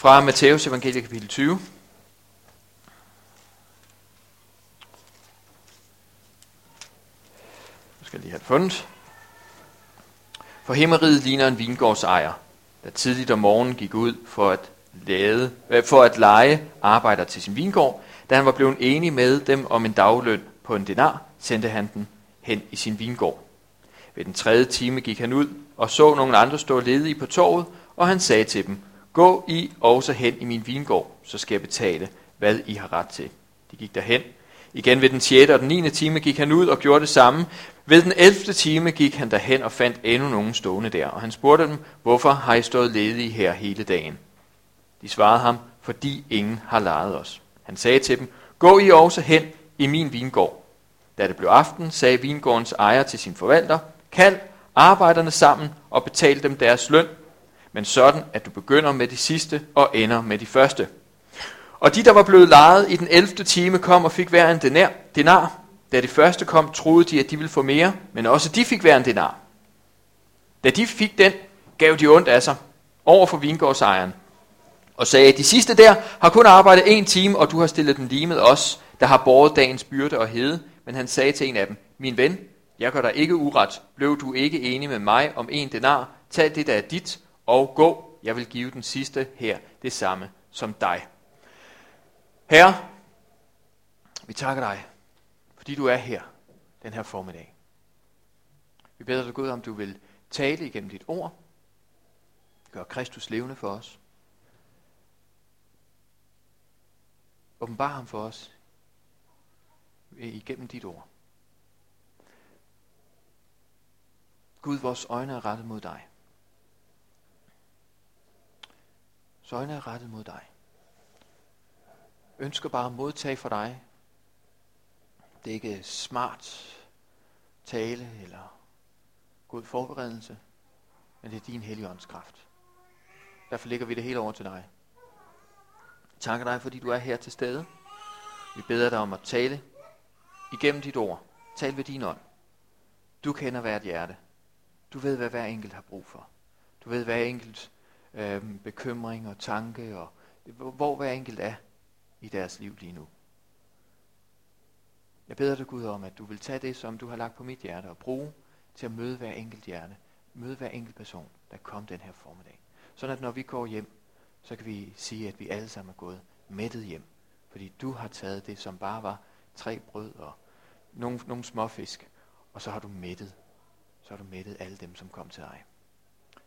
Fra Matthæus evangelie kapitel 20. Nu skal jeg lige have det fundet. For himmeriget ligner en vingårdsejer, der tidligt om morgenen gik ud for at, lade, øh, for at lege arbejder til sin vingård. Da han var blevet enig med dem om en dagløn på en denar, sendte han den hen i sin vingård. Ved den tredje time gik han ud og så nogle andre stå ledige på torvet, og han sagde til dem, Gå I også hen i min vingård, så skal jeg betale, hvad I har ret til. De gik derhen. Igen ved den 6. og den 9. time gik han ud og gjorde det samme. Ved den 11. time gik han derhen og fandt endnu nogen stående der, og han spurgte dem, hvorfor har I stået ledige her hele dagen? De svarede ham, fordi ingen har lejet os. Han sagde til dem, gå I også hen i min vingård. Da det blev aften, sagde vingårdens ejer til sin forvalter, kald arbejderne sammen og betal dem deres løn, men sådan, at du begynder med de sidste og ender med de første. Og de, der var blevet lejet i den 11. time, kom og fik hver en denar. denar. Da de første kom, troede de, at de ville få mere, men også de fik hver en denar. Da de fik den, gav de ondt af sig over for vingårdsejeren, og sagde, de sidste der har kun arbejdet en time, og du har stillet dem lige med os, der har båret dagens byrde og hede. Men han sagde til en af dem, min ven, jeg gør dig ikke uret. Blev du ikke enig med mig om en denar? Tag det, der er dit, og gå. Jeg vil give den sidste her det samme som dig. Herre, vi takker dig, fordi du er her den her formiddag. Vi beder dig Gud, om du vil tale igennem dit ord. Gør Kristus levende for os. Åbenbar ham for os igennem dit ord. Gud, vores øjne er rettet mod dig. Så øjnene er rettet mod dig. Ønsker bare at modtage for dig. Det er ikke smart tale eller god forberedelse, men det er din hellige kraft. Derfor lægger vi det hele over til dig. Takker dig, fordi du er her til stede. Vi beder dig om at tale igennem dit ord. Tal ved din ånd. Du kender hvert hjerte. Du ved, hvad hver enkelt har brug for. Du ved, hver enkelt øh, bekymring og tanke, og hvor hver enkelt er i deres liv lige nu. Jeg beder dig, Gud, om, at du vil tage det, som du har lagt på mit hjerte, og bruge til at møde hver enkelt hjerte, møde hver enkelt person, der kom den her formiddag. Sådan at når vi går hjem, så kan vi sige, at vi alle sammen er gået mættet hjem. Fordi du har taget det, som bare var tre brød og nogle, nogle småfisk, og så har du mættet. Så har du mættet alle dem, som kom til dig.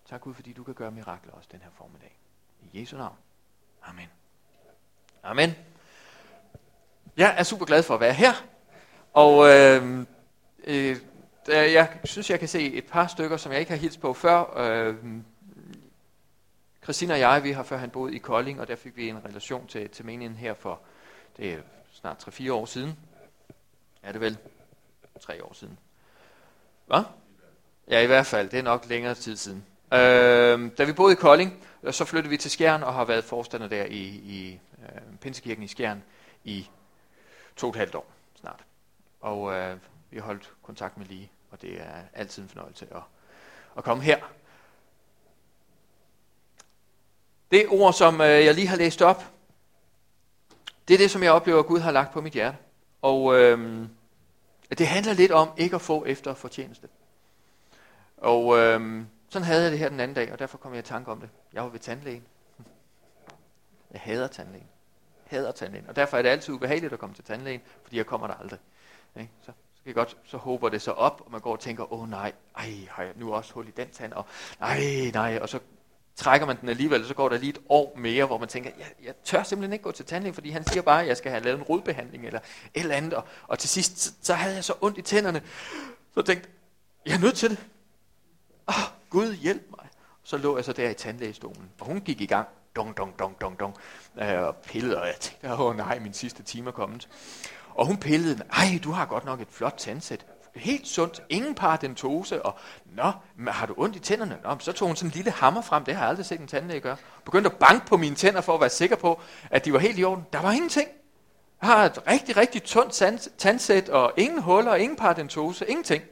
Tak Gud, fordi du kan gøre mirakler også den her formiddag. I Jesu navn. Amen. Amen. Jeg er super glad for at være her. Og øhm, øh, øh, jeg synes, jeg kan se et par stykker, som jeg ikke har hilst på før. Øh, Christina og jeg, vi har førhen boet i Kolding, og der fik vi en relation til, til menigheden her for det er snart 3-4 år siden. Er det vel? 3 år siden. Hvad? Ja, i hvert fald. Det er nok længere tid siden. Øh, da vi boede i Kolding, øh, så flyttede vi til Skjern og har været forstander der i, i øh, Pinsekirken i Skjern i to og et halvt år snart. Og øh, vi har holdt kontakt med lige, og det er altid en fornøjelse at, at komme her. Det ord, som øh, jeg lige har læst op, det er det, som jeg oplever, at Gud har lagt på mit hjerte. Og øh, det handler lidt om ikke at få efter fortjeneste. Og øh, sådan havde jeg det her den anden dag, og derfor kom jeg i tanke om det. Jeg var ved tandlægen. Jeg hader tandlægen. Jeg hader tandlægen. Og derfor er det altid ubehageligt at komme til tandlægen, fordi jeg kommer der aldrig. Ikke? Så, så kan jeg godt, så håber det så op, og man går og tænker, åh oh, nej, ej, har jeg nu også hul i den tand, og nej, nej, og så trækker man den alligevel, så går der lige et år mere, hvor man tænker, jeg, jeg tør simpelthen ikke gå til tandlægen, fordi han siger bare, at jeg skal have lavet en rodbehandling eller et eller andet. Og, og til sidst, så, så havde jeg så ondt i tænderne, så jeg tænkte, jeg er nødt til det. Åh, oh, Gud hjælp mig. Så lå jeg så der i tandlægestolen, og hun gik i gang, dong, dong, dong, dong, dong, øh, og pillede, og jeg tænkte, åh oh, nej, min sidste time er kommet. Og hun pillede, ej, du har godt nok et flot tandsæt helt sundt, ingen paradentose, og nå, har du ondt i tænderne? Nå, så tog hun sådan en lille hammer frem, det har jeg aldrig set en tandlæge gøre. Begyndte at banke på mine tænder for at være sikker på, at de var helt i orden. Der var ingenting. Jeg har et rigtig, rigtig tyndt tandsæt, og ingen huller, ingen paradentose, ingenting.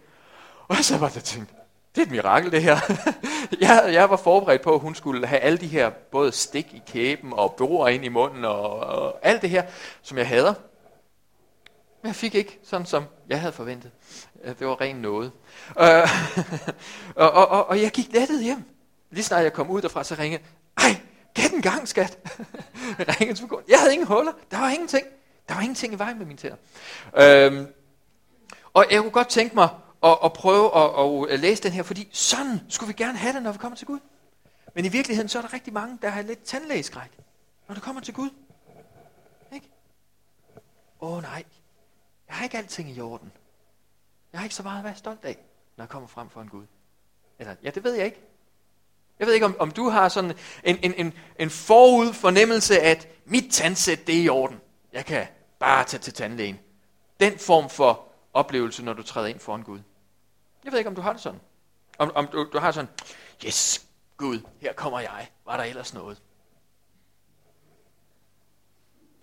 Og så var det tænkt, det er et mirakel det her. jeg, jeg var forberedt på, at hun skulle have alle de her, både stik i kæben og borer ind i munden og, og alt det her, som jeg hader. Men jeg fik ikke sådan, som jeg havde forventet. Øh, det var ren noget. Øh, og, og, og, og jeg gik lettet hjem. Lige snart jeg kom ud derfra, så ringede ej, gæt en gang, skat. ringede til Jeg havde ingen huller. Der var ingenting. Der var ingenting i vejen med mine tænder. Øhm, og jeg kunne godt tænke mig og, og prøve at, at øh, læse den her, fordi sådan skulle vi gerne have det, når vi kommer til Gud. Men i virkeligheden, så er der rigtig mange, der har lidt tandlægeskræk, når det kommer til Gud. Ikke? Åh oh, nej, jeg har ikke alting i orden. Jeg har ikke så meget at være stolt af, når jeg kommer frem for en Gud. Eller, ja, det ved jeg ikke. Jeg ved ikke, om, om du har sådan en, en, en, en forud fornemmelse, at mit tandsæt, det er i orden. Jeg kan bare tage til tandlægen. Den form for oplevelse, når du træder ind foran Gud. Jeg ved ikke, om du har det sådan. Om, om du, du har sådan, yes, Gud, her kommer jeg. Var der ellers noget?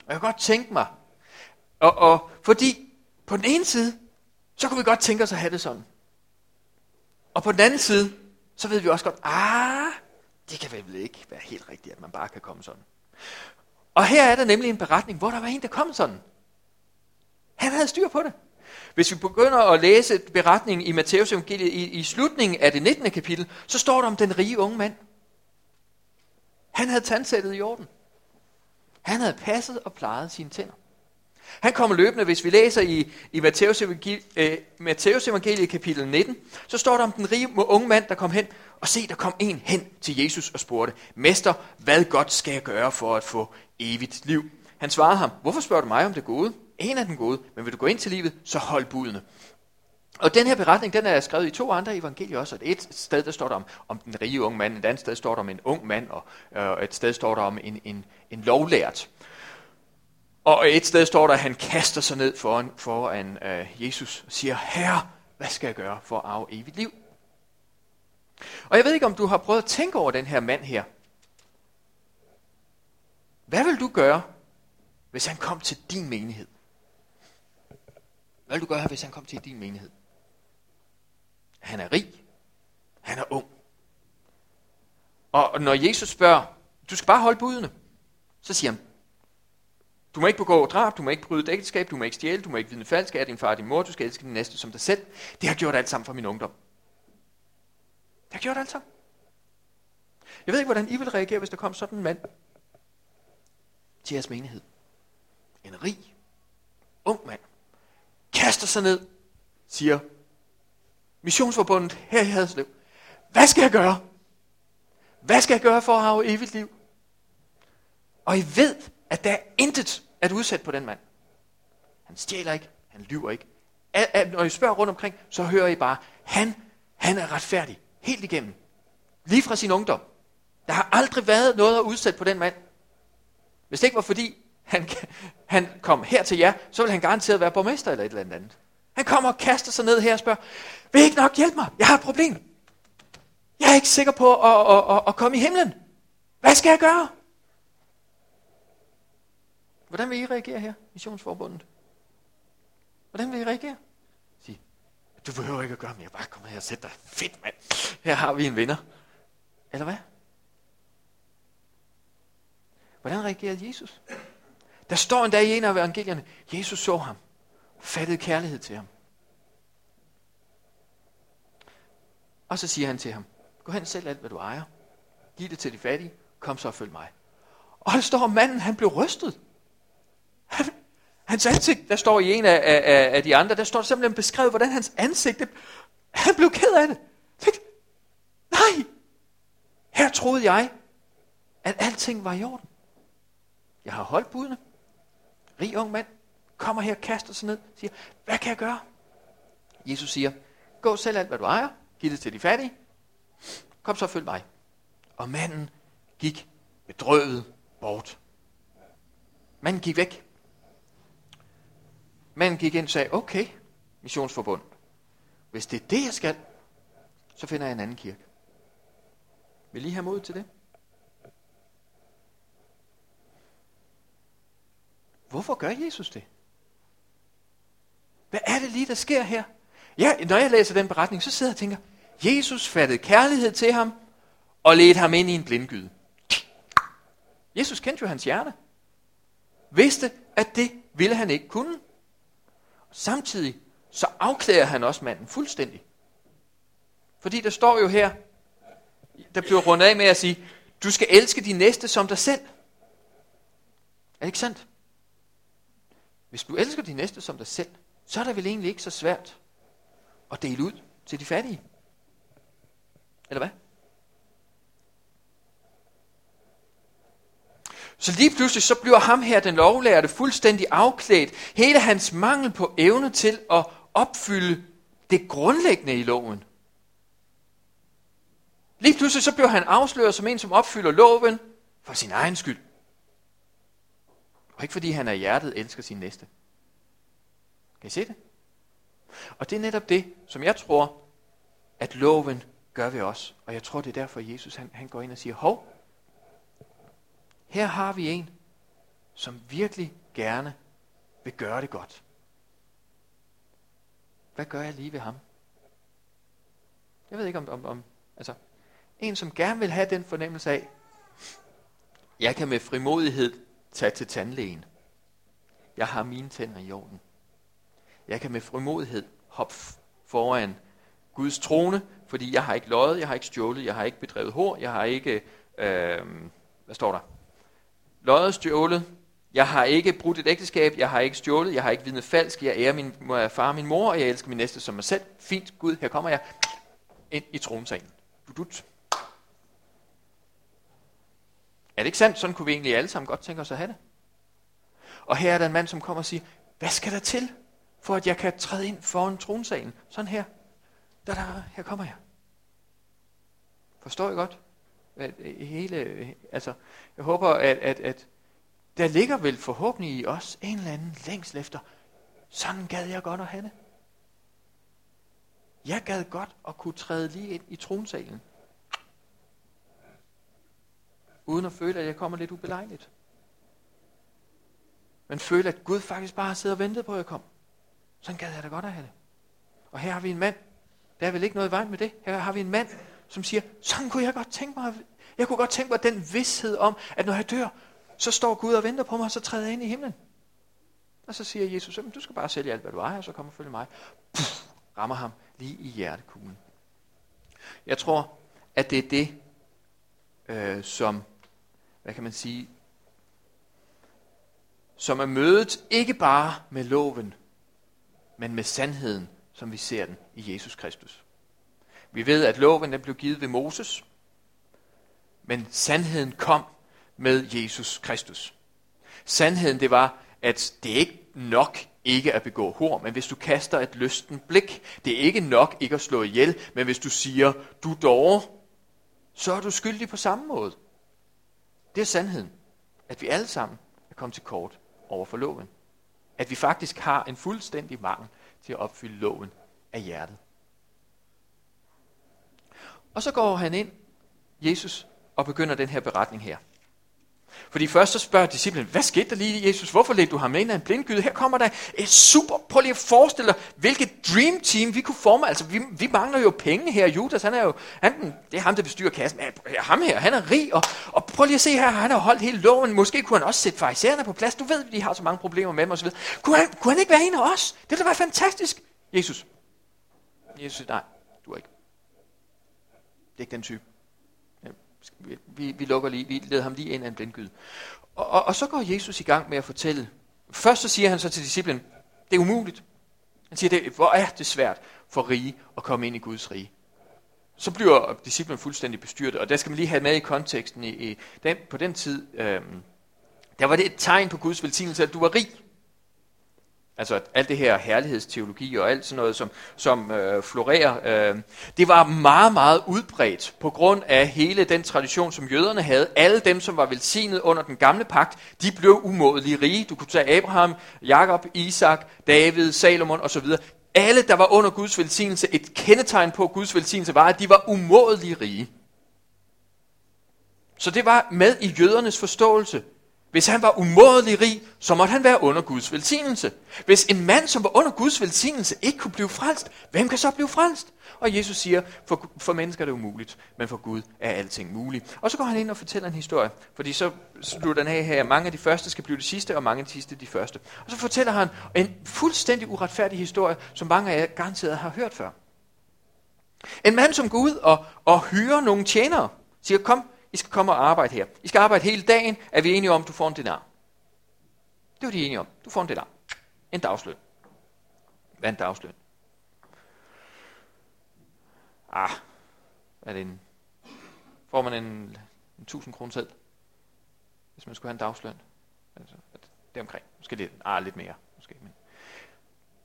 Og jeg kan godt tænke mig, og, og fordi på den ene side, så kunne vi godt tænke os at have det sådan. Og på den anden side, så ved vi også godt, ah, det kan vel ikke være helt rigtigt, at man bare kan komme sådan. Og her er der nemlig en beretning, hvor der var en, der kom sådan. Han havde styr på det. Hvis vi begynder at læse beretningen i Matteus evangeliet i, i slutningen af det 19. kapitel, så står der om den rige unge mand. Han havde tandsættet i orden. Han havde passet og plejet sine tænder. Han kommer løbende, hvis vi læser i, i Matteus, evangel, øh, Matteus evangeliet kapitel 19, så står der om den rige unge mand, der kom hen, og se, der kom en hen til Jesus og spurgte, Mester, hvad godt skal jeg gøre for at få evigt liv? Han svarede ham, hvorfor spørger du mig om det gode? En af den gode, men vil du gå ind til livet, så hold budene. Og den her beretning, den er skrevet i to andre evangelier også. Et sted, der står der om, om den rige unge mand, et andet sted står der om en ung mand, og øh, et sted står der om en, en, en lovlært. Og et sted står der, at han kaster sig ned foran, foran øh, Jesus og siger, Herre, hvad skal jeg gøre for at arve evigt liv? Og jeg ved ikke, om du har prøvet at tænke over den her mand her. Hvad vil du gøre, hvis han kom til din menighed? Hvad vil du gøre, hvis han kom til din menighed? Han er rig. Han er ung. Og når Jesus spørger, du skal bare holde budene, så siger han, du må ikke begå drab, du må ikke bryde et ægteskab, du må ikke stjæle, du må ikke vidne falsk af din far og din mor, du skal elske din næste som dig selv. Det har gjort alt sammen for min ungdom. Det har gjort alt sammen. Jeg ved ikke, hvordan I vil reagere, hvis der kom sådan en mand til jeres menighed. En rig, ung mand. Kaster sig ned, siger missionsforbundet her i Haderslev. Hvad skal jeg gøre? Hvad skal jeg gøre for at have evigt liv? Og I ved, at der er intet at udsætte på den mand. Han stjæler ikke, han lyver ikke. Når I spørger rundt omkring, så hører I bare, han, han er retfærdig, helt igennem. Lige fra sin ungdom. Der har aldrig været noget at udsætte på den mand. Hvis det ikke var fordi, han, han kom her til jer, så vil han garanteret være borgmester eller et eller andet. Han kommer og kaster sig ned her og spørger, vil I ikke nok hjælpe mig? Jeg har et problem. Jeg er ikke sikker på at, at, at, at komme i himlen. Hvad skal jeg gøre? Hvordan vil I reagere her, Missionsforbundet? Hvordan vil I reagere? Sig, du behøver ikke at gøre mere, bare kom her og sæt dig. Fedt, mand. Her har vi en vinder. Eller hvad? Hvordan reagerede Jesus? Der står en dag i en af evangelierne, Jesus så ham, fattede kærlighed til ham. Og så siger han til ham, gå hen selv alt, hvad du ejer. Giv det til de fattige, kom så og følg mig. Og der står manden, han blev rystet. Hans ansigt, der står i en af, af, af de andre, der står simpelthen beskrevet, hvordan hans ansigt, det, han blev ked af det. Tænkte, nej, her troede jeg, at alting var i orden. Jeg har holdt budene. Rig ung mand kommer her, kaster sig ned, siger, hvad kan jeg gøre? Jesus siger, gå selv alt, hvad du ejer, giv det til de fattige, kom så følg mig. Og manden gik bedrøvet bort. Manden gik væk. Manden gik ind og sagde, okay, missionsforbund, hvis det er det, jeg skal, så finder jeg en anden kirke. Vil I have mod til det? Hvorfor gør Jesus det? Hvad er det lige, der sker her? Ja, når jeg læser den beretning, så sidder jeg og tænker, Jesus fattede kærlighed til ham og ledte ham ind i en blindgyde. Jesus kendte jo hans hjerte. Vidste, at det ville han ikke kunne. Samtidig så afklæder han også manden fuldstændig. Fordi der står jo her, der bliver rundet af med at sige, du skal elske din næste som dig selv. Er det ikke sandt? Hvis du elsker din næste som dig selv, så er det vel egentlig ikke så svært at dele ud til de fattige. Eller hvad? Så lige pludselig så bliver ham her, den lovlærte, fuldstændig afklædt. Hele hans mangel på evne til at opfylde det grundlæggende i loven. Lige pludselig så bliver han afsløret som en, som opfylder loven for sin egen skyld. Og ikke fordi han af hjertet elsker sin næste. Kan I se det? Og det er netop det, som jeg tror, at loven gør ved os. Og jeg tror, det er derfor, Jesus han, han går ind og siger, hov, her har vi en, som virkelig gerne vil gøre det godt. Hvad gør jeg lige ved ham? Jeg ved ikke om, om, om altså, en som gerne vil have den fornemmelse af, jeg kan med frimodighed Tag til tandlægen. Jeg har mine tænder i orden. Jeg kan med frimodighed hoppe foran Guds trone, fordi jeg har ikke løjet, jeg har ikke stjålet, jeg har ikke bedrevet hår, jeg har ikke, øh, hvad står der? Løjet, stjålet, jeg har ikke brudt et ægteskab, jeg har ikke stjålet, jeg har ikke vidnet falsk, jeg ærer min far og min mor, og jeg elsker min næste som mig selv. Fint, Gud, her kommer jeg ind i tronsalen. Dudut. Er det ikke sandt? Sådan kunne vi egentlig alle sammen godt tænke os at have det. Og her er der en mand, som kommer og siger, hvad skal der til, for at jeg kan træde ind foran tronsalen? Sådan her. Da, da, her kommer jeg. Forstår I godt? At øh, hele, øh, altså, jeg håber, at, at, at der ligger vel forhåbentlig i os en eller anden længsel efter, sådan gad jeg godt at have det. Jeg gad godt at kunne træde lige ind i tronsalen uden at føle, at jeg kommer lidt ubelejligt. Men føle, at Gud faktisk bare sidder og ventet på, at jeg kom. Sådan gad jeg da godt at have det. Og her har vi en mand, der er vel ikke noget i vejen med det. Her har vi en mand, som siger, sådan kunne jeg godt tænke mig, jeg kunne godt tænke mig den vidshed om, at når jeg dør, så står Gud og venter på mig, og så træder jeg ind i himlen. Og så siger Jesus, du skal bare sælge alt, hvad du ejer, og så kommer følge mig. Puff, rammer ham lige i hjertekuglen. Jeg tror, at det er det, øh, som hvad kan man sige, som er mødet ikke bare med loven, men med sandheden, som vi ser den i Jesus Kristus. Vi ved, at loven den blev givet ved Moses, men sandheden kom med Jesus Kristus. Sandheden det var, at det ikke nok ikke at begå hor, men hvis du kaster et lysten blik, det er ikke nok ikke at slå ihjel, men hvis du siger, du dår, så er du skyldig på samme måde. Det er sandheden, at vi alle sammen er kommet til kort over for loven. At vi faktisk har en fuldstændig mangel til at opfylde loven af hjertet. Og så går han ind, Jesus, og begynder den her beretning her. Fordi først så spørger disciplen, hvad skete der lige, Jesus? Hvorfor ledte du ham ind af en blindgyde? Her kommer der et super, prøv lige at forestille dig, hvilket dream team vi kunne forme. Altså, vi, vi mangler jo penge her. Judas, han er jo, han, det er ham, der bestyrer kassen. Ja, ham her, han er rig, og, og prøv lige at se her, han har holdt hele loven. Måske kunne han også sætte farisæerne på plads. Du ved, de har så mange problemer med dem osv. Kunne han, kunne han ikke være en af os? Det ville være fantastisk. Jesus. Jesus, nej, du er ikke. Det er ikke den type vi, vi lukker lige, vi leder ham lige ind af en blindgyde. Og, og, og så går Jesus i gang med at fortælle. Først så siger han så til disciplen, det er umuligt. Han siger, det, hvor er det svært for rige at komme ind i Guds rige. Så bliver disciplen fuldstændig bestyrtet, og der skal man lige have med i konteksten. I, i den, på den tid, øh, der var det et tegn på Guds velsignelse, at du var rig. Altså alt det her herlighedsteologi og alt sådan noget, som, som øh, florerer, øh, det var meget, meget udbredt på grund af hele den tradition, som jøderne havde. Alle dem, som var velsignet under den gamle pagt, de blev umådelige rige. Du kunne tage Abraham, Jakob, Isak, David, Salomon osv. Alle, der var under Guds velsignelse, et kendetegn på Guds velsignelse var, at de var umådelige rige. Så det var med i jødernes forståelse, hvis han var umådelig rig, så måtte han være under Guds velsignelse. Hvis en mand, som var under Guds velsignelse, ikke kunne blive frelst, hvem kan så blive frelst? Og Jesus siger, for, for mennesker er det umuligt, men for Gud er alting muligt. Og så går han ind og fortæller en historie, fordi så slutter den af her, mange af de første skal blive de sidste, og mange af de sidste de første. Og så fortæller han en fuldstændig uretfærdig historie, som mange af jer garanteret har hørt før. En mand, som går ud og, og hyrer nogle tjenere, siger, kom, i skal komme og arbejde her. I skal arbejde hele dagen, er vi enige om, du får en dinar. Det var de enige om. Du får en dinar. En dagsløn. Hvad er en dagsløn? Ah, er det en... Får man en, en 1000 kroner selv? Hvis man skulle have en dagsløn? Altså, det er omkring. Måske lidt, ah, lidt mere. Måske, men.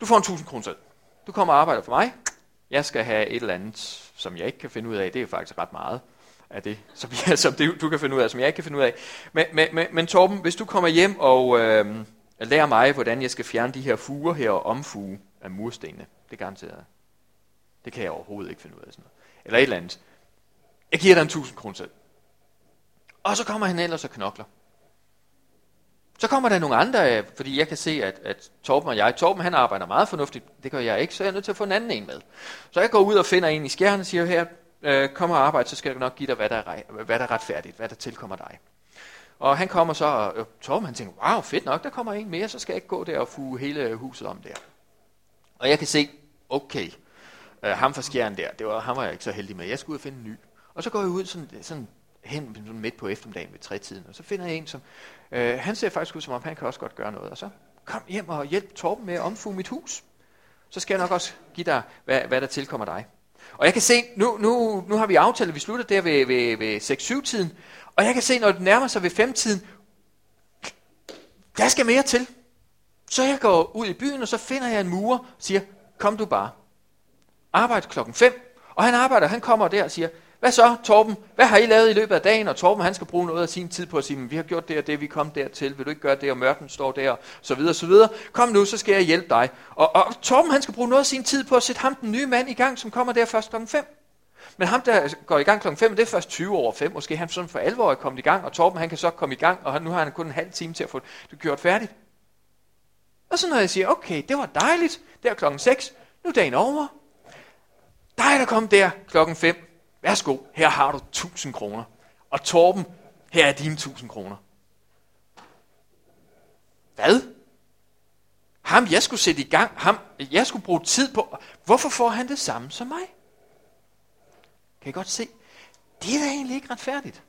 Du får en 1000 kroner selv. Du kommer og arbejder for mig. Jeg skal have et eller andet, som jeg ikke kan finde ud af. Det er faktisk ret meget af det, som, jeg, som det, du kan finde ud af, som jeg ikke kan finde ud af. Men, men, men, men Torben, hvis du kommer hjem og øh, lærer mig, hvordan jeg skal fjerne de her fuger her og omfuge af murstenene, det garanteret. Det kan jeg overhovedet ikke finde ud af sådan noget. Eller et eller andet. Jeg giver dig en 1000 kroner selv. Og så kommer han ellers og knokler. Så kommer der nogle andre, øh, fordi jeg kan se, at, at Torben og jeg, Torben han arbejder meget fornuftigt, det gør jeg ikke, så jeg er nødt til at få en anden en med. Så jeg går ud og finder en i skjern og siger, her, øh, kom og arbejde, så skal jeg nok give dig, hvad der, er, hvad der er retfærdigt, hvad der tilkommer dig. Og han kommer så, og øh, Torben han tænker, wow, fedt nok, der kommer en mere, så skal jeg ikke gå der og fuge hele huset om der. Og jeg kan se, okay, øh, ham fra skjern der, det var, ham var jeg ikke så heldig med, jeg skulle ud og finde en ny. Og så går jeg ud sådan, sådan hen sådan midt på eftermiddagen ved trætiden, og så finder jeg en, som, øh, han ser faktisk ud som om, han kan også godt gøre noget. Og så kom hjem og hjælp Torben med at omfuge mit hus. Så skal jeg nok også give dig, hvad, hvad der tilkommer dig. Og jeg kan se, nu, nu, nu har vi aftalt, at vi slutter der ved, ved, ved 6-7-tiden, og jeg kan se, når det nærmer sig ved 5-tiden, der skal mere til. Så jeg går ud i byen, og så finder jeg en murer og siger, kom du bare. Arbejde klokken 5, og han arbejder, han kommer der og siger, hvad så, Torben? Hvad har I lavet i løbet af dagen? Og Torben, han skal bruge noget af sin tid på at sige, vi har gjort det og det, vi kom dertil. Vil du ikke gøre det, og mørken står der, så videre, så videre. Kom nu, så skal jeg hjælpe dig. Og, og Torben, han skal bruge noget af sin tid på at sætte ham den nye mand i gang, som kommer der først klokken 5. Men ham, der går i gang klokken 5, det er først 20 over 5. Måske han sådan for alvor er kommet i gang, og Torben, han kan så komme i gang, og nu har han kun en halv time til at få det gjort færdigt. Og så når jeg siger, okay, det var dejligt, der klokken 6, nu er dagen over. Dig, der kom der klokken 5, Værsgo, her har du 1000 kroner. Og Torben, her er dine 1000 kroner. Hvad? Ham, jeg skulle sætte i gang, ham, jeg skulle bruge tid på. Hvorfor får han det samme som mig? Kan I godt se? Det er da egentlig ikke retfærdigt.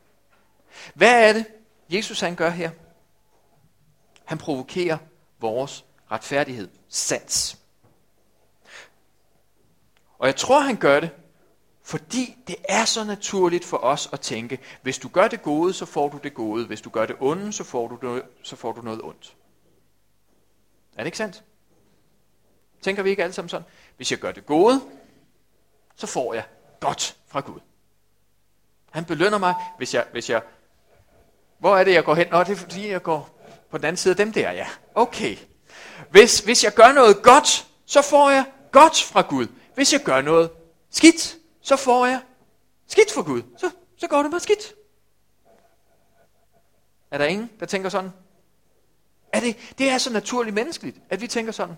Hvad er det, Jesus han gør her? Han provokerer vores retfærdighed, sans. Og jeg tror, han gør det, fordi det er så naturligt for os at tænke, hvis du gør det gode, så får du det gode. Hvis du gør det onde, så får du noget, så får du noget ondt. Er det ikke sandt? Tænker vi ikke alle sammen sådan? Hvis jeg gør det gode, så får jeg godt fra Gud. Han belønner mig, hvis jeg, hvis jeg... Hvor er det, jeg går hen? Nå, det er fordi, jeg går på den anden side af dem der, ja. Okay. Hvis, hvis jeg gør noget godt, så får jeg godt fra Gud. Hvis jeg gør noget skidt, så får jeg skidt for Gud. Så, så går det mig skidt. Er der ingen, der tænker sådan? Er det, det er så naturligt menneskeligt, at vi tænker sådan.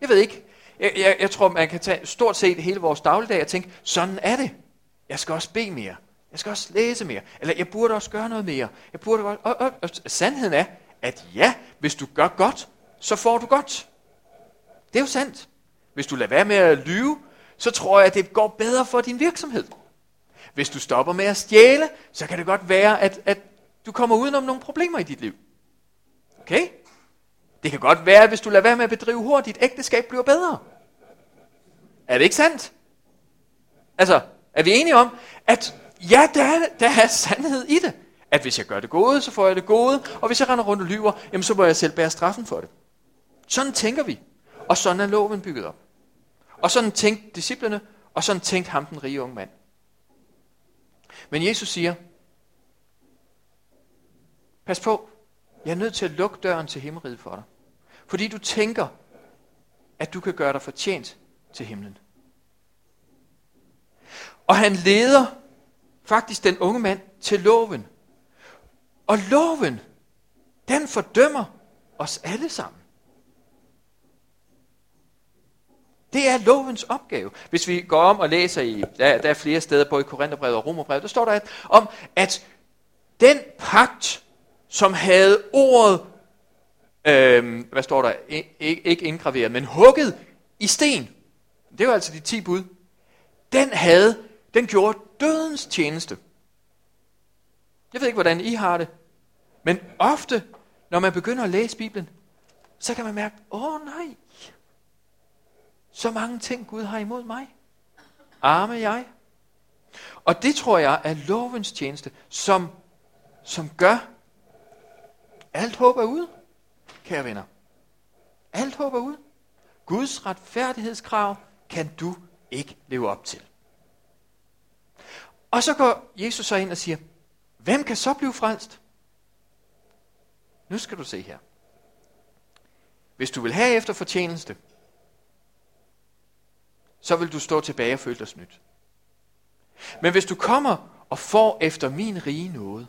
Jeg ved ikke. Jeg, jeg, jeg tror, man kan tage stort set hele vores dagligdag og tænke, sådan er det. Jeg skal også bede mere. Jeg skal også læse mere. Eller jeg burde også gøre noget mere. Jeg burde også, og, og, og sandheden er, at ja, hvis du gør godt, så får du godt. Det er jo sandt. Hvis du lader være med at lyve, så tror jeg, at det går bedre for din virksomhed. Hvis du stopper med at stjæle, så kan det godt være, at, at du kommer udenom nogle problemer i dit liv. Okay? Det kan godt være, at hvis du lader være med at bedrive hurtigt, dit ægteskab bliver bedre. Er det ikke sandt? Altså, er vi enige om, at ja, der er, der er sandhed i det. At hvis jeg gør det gode, så får jeg det gode, og hvis jeg render rundt og lyver, jamen så må jeg selv bære straffen for det. Sådan tænker vi. Og sådan er loven bygget op. Og sådan tænkte disciplene, og sådan tænkte ham den rige unge mand. Men Jesus siger, pas på, jeg er nødt til at lukke døren til himmeriget for dig. Fordi du tænker, at du kan gøre dig fortjent til himlen. Og han leder faktisk den unge mand til loven. Og loven, den fordømmer os alle sammen. Det er lovens opgave. Hvis vi går om og læser i, der, der er flere steder, både i Korintherbrevet og Romerbrevet, der står der at, om, at den pagt, som havde ordet, øh, hvad står der, ikke, ikke indgraveret, men hugget i sten, det var altså de ti bud, den havde, den gjorde dødens tjeneste. Jeg ved ikke, hvordan I har det, men ofte, når man begynder at læse Bibelen, så kan man mærke, åh oh, nej, så mange ting Gud har imod mig. Arme jeg. Og det tror jeg er lovens tjeneste, som, som gør, alt håb er ude, kære venner. Alt håb er ude. Guds retfærdighedskrav kan du ikke leve op til. Og så går Jesus så ind og siger, hvem kan så blive frelst? Nu skal du se her. Hvis du vil have efter fortjeneste, så vil du stå tilbage og føle dig snydt. Men hvis du kommer og får efter min rige nåde,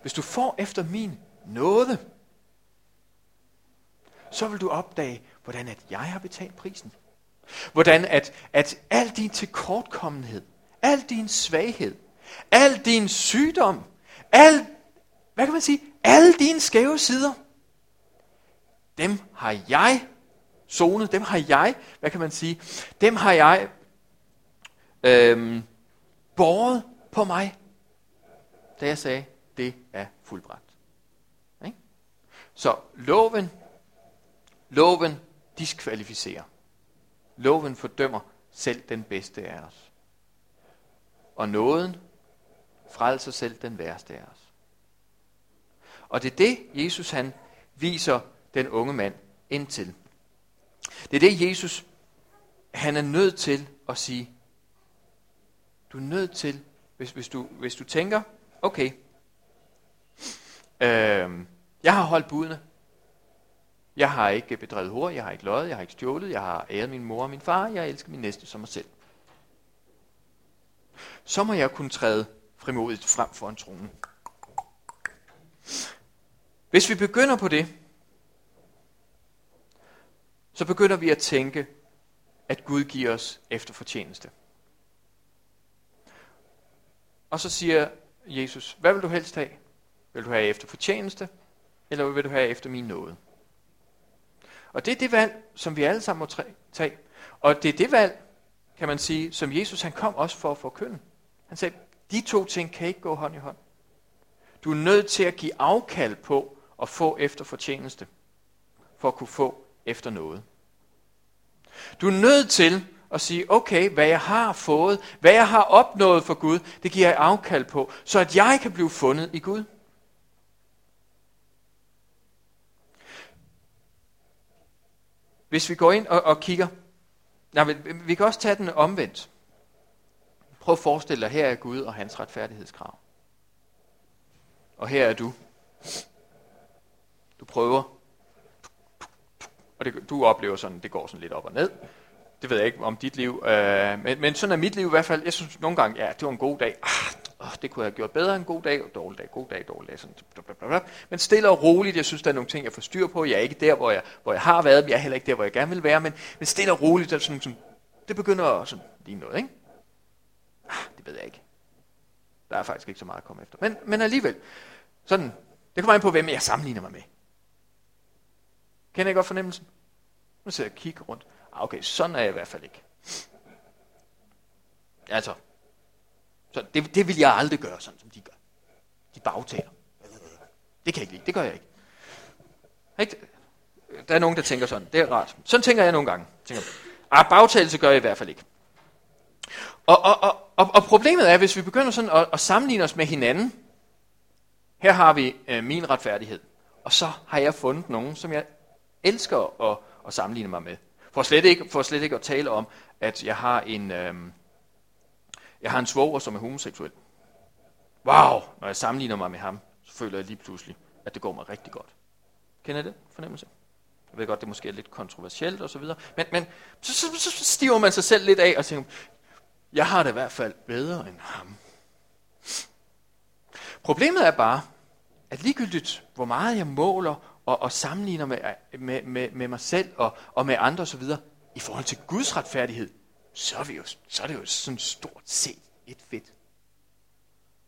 hvis du får efter min nåde, så vil du opdage, hvordan at jeg har betalt prisen. Hvordan at, at al din tilkortkommenhed, al din svaghed, al din sygdom, al, hvad kan man sige, alle dine skæve sider, dem har jeg zone, dem har jeg, hvad kan man sige, dem har jeg øhm, båret på mig, da jeg sagde, det er fuldbragt. Ikke? Så loven, loven diskvalificerer. Loven fordømmer selv den bedste af os. Og nåden frelser selv den værste af os. Og det er det, Jesus han viser den unge mand ind til. Det er det, Jesus han er nødt til at sige. Du er nødt til, hvis, hvis, du, hvis du tænker, okay, øh, jeg har holdt budene. Jeg har ikke bedrevet hår, jeg har ikke løjet, jeg har ikke stjålet, jeg har æret min mor og min far, jeg elsker min næste som mig selv. Så må jeg kunne træde frimodigt frem for en trone. Hvis vi begynder på det, så begynder vi at tænke, at Gud giver os efter fortjeneste. Og så siger Jesus, hvad vil du helst have? Vil du have efter fortjeneste, eller vil du have efter min nåde? Og det er det valg, som vi alle sammen må tage. Og det er det valg, kan man sige, som Jesus han kom også for at forkynde. Han sagde, de to ting kan ikke gå hånd i hånd. Du er nødt til at give afkald på at få efter fortjeneste, for at kunne få efter noget. Du er nødt til at sige, okay, hvad jeg har fået, hvad jeg har opnået for Gud, det giver jeg afkald på, så at jeg kan blive fundet i Gud. Hvis vi går ind og, og kigger, nej, vi, vi kan også tage den omvendt. Prøv at forestille dig, her er Gud og hans retfærdighedskrav. Og her er du. Du prøver og det, du oplever sådan, det går sådan lidt op og ned. Det ved jeg ikke om dit liv, øh, men, men sådan er mit liv i hvert fald. Jeg synes nogle gange, ja, det var en god dag. Ah, det kunne jeg have gjort bedre en god dag, og dårlig dag, god dag, dårlig dag. Sådan, blablabla. Men stille og roligt, jeg synes, der er nogle ting, jeg får styr på. Jeg er ikke der, hvor jeg, hvor jeg har været, men jeg er heller ikke der, hvor jeg gerne vil være. Men, men stille og roligt, det, sådan, sådan, det begynder at sådan, lige noget, ikke? Ah, det ved jeg ikke. Der er faktisk ikke så meget at komme efter. Men, men alligevel, sådan, det kommer an på, hvem jeg sammenligner mig med. Kender I godt fornemmelsen? Nu sidder jeg og kigger rundt. Ah, okay, sådan er jeg i hvert fald ikke. Altså, så det, det vil jeg aldrig gøre, sådan som de gør. De bagtaler. Det kan jeg ikke lide. Det gør jeg ikke. ikke. Der er nogen, der tænker sådan. Det er rart. Sådan tænker jeg nogle gange. Tænker, ah, bagtagelse gør jeg i hvert fald ikke. Og, og, og, og, og problemet er, hvis vi begynder sådan at, at sammenligne os med hinanden. Her har vi øh, min retfærdighed. Og så har jeg fundet nogen, som jeg elsker at, at sammenligne mig med. For slet, ikke, for slet ikke at tale om, at jeg har en, øh, jeg har en svoger, som er homoseksuel. Wow, når jeg sammenligner mig med ham, så føler jeg lige pludselig, at det går mig rigtig godt. Kender I det fornemmelse? Jeg ved godt, det måske er lidt kontroversielt og så videre. Men, men så, så, så, så stiver man sig selv lidt af og tænker, jeg har det i hvert fald bedre end ham. Problemet er bare, at ligegyldigt hvor meget jeg måler og, og sammenligner med, med, med, med mig selv og, og med andre osv., i forhold til Guds retfærdighed, så er, vi jo, så er det jo sådan stort set et fedt.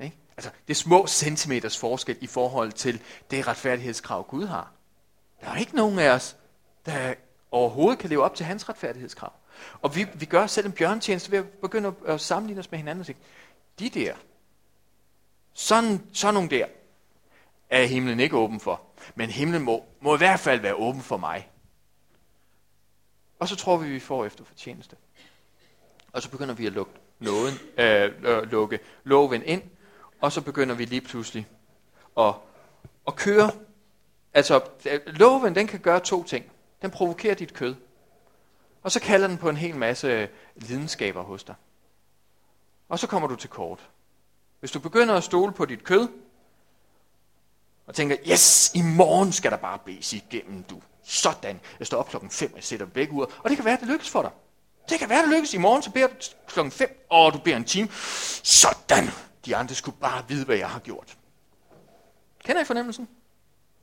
Ikke? Altså, det er små centimeters forskel i forhold til det retfærdighedskrav, Gud har. Der er ikke nogen af os, der overhovedet kan leve op til hans retfærdighedskrav. Og vi, vi gør selv en bjørntjeneste ved at begynde at sammenligne os med hinanden og sige, de der, sådan, sådan nogle der, er himlen ikke åben for. Men himlen må, må i hvert fald være åben for mig. Og så tror vi, vi får efter fortjeneste. Og så begynder vi at lukke, nåden, øh, øh, lukke loven ind, og så begynder vi lige pludselig at, at køre. Altså, loven den kan gøre to ting. Den provokerer dit kød. Og så kalder den på en hel masse lidenskaber hos dig. Og så kommer du til kort. Hvis du begynder at stole på dit kød, og tænker, yes, i morgen skal der bare blæse igennem, du. Sådan. Jeg står op klokken 5, jeg sætter begge uger, og det kan være, at det lykkes for dig. Det kan være, at det lykkes i morgen, så beder du klokken 5, og du beder en time. Sådan. De andre skulle bare vide, hvad jeg har gjort. Kender I fornemmelsen?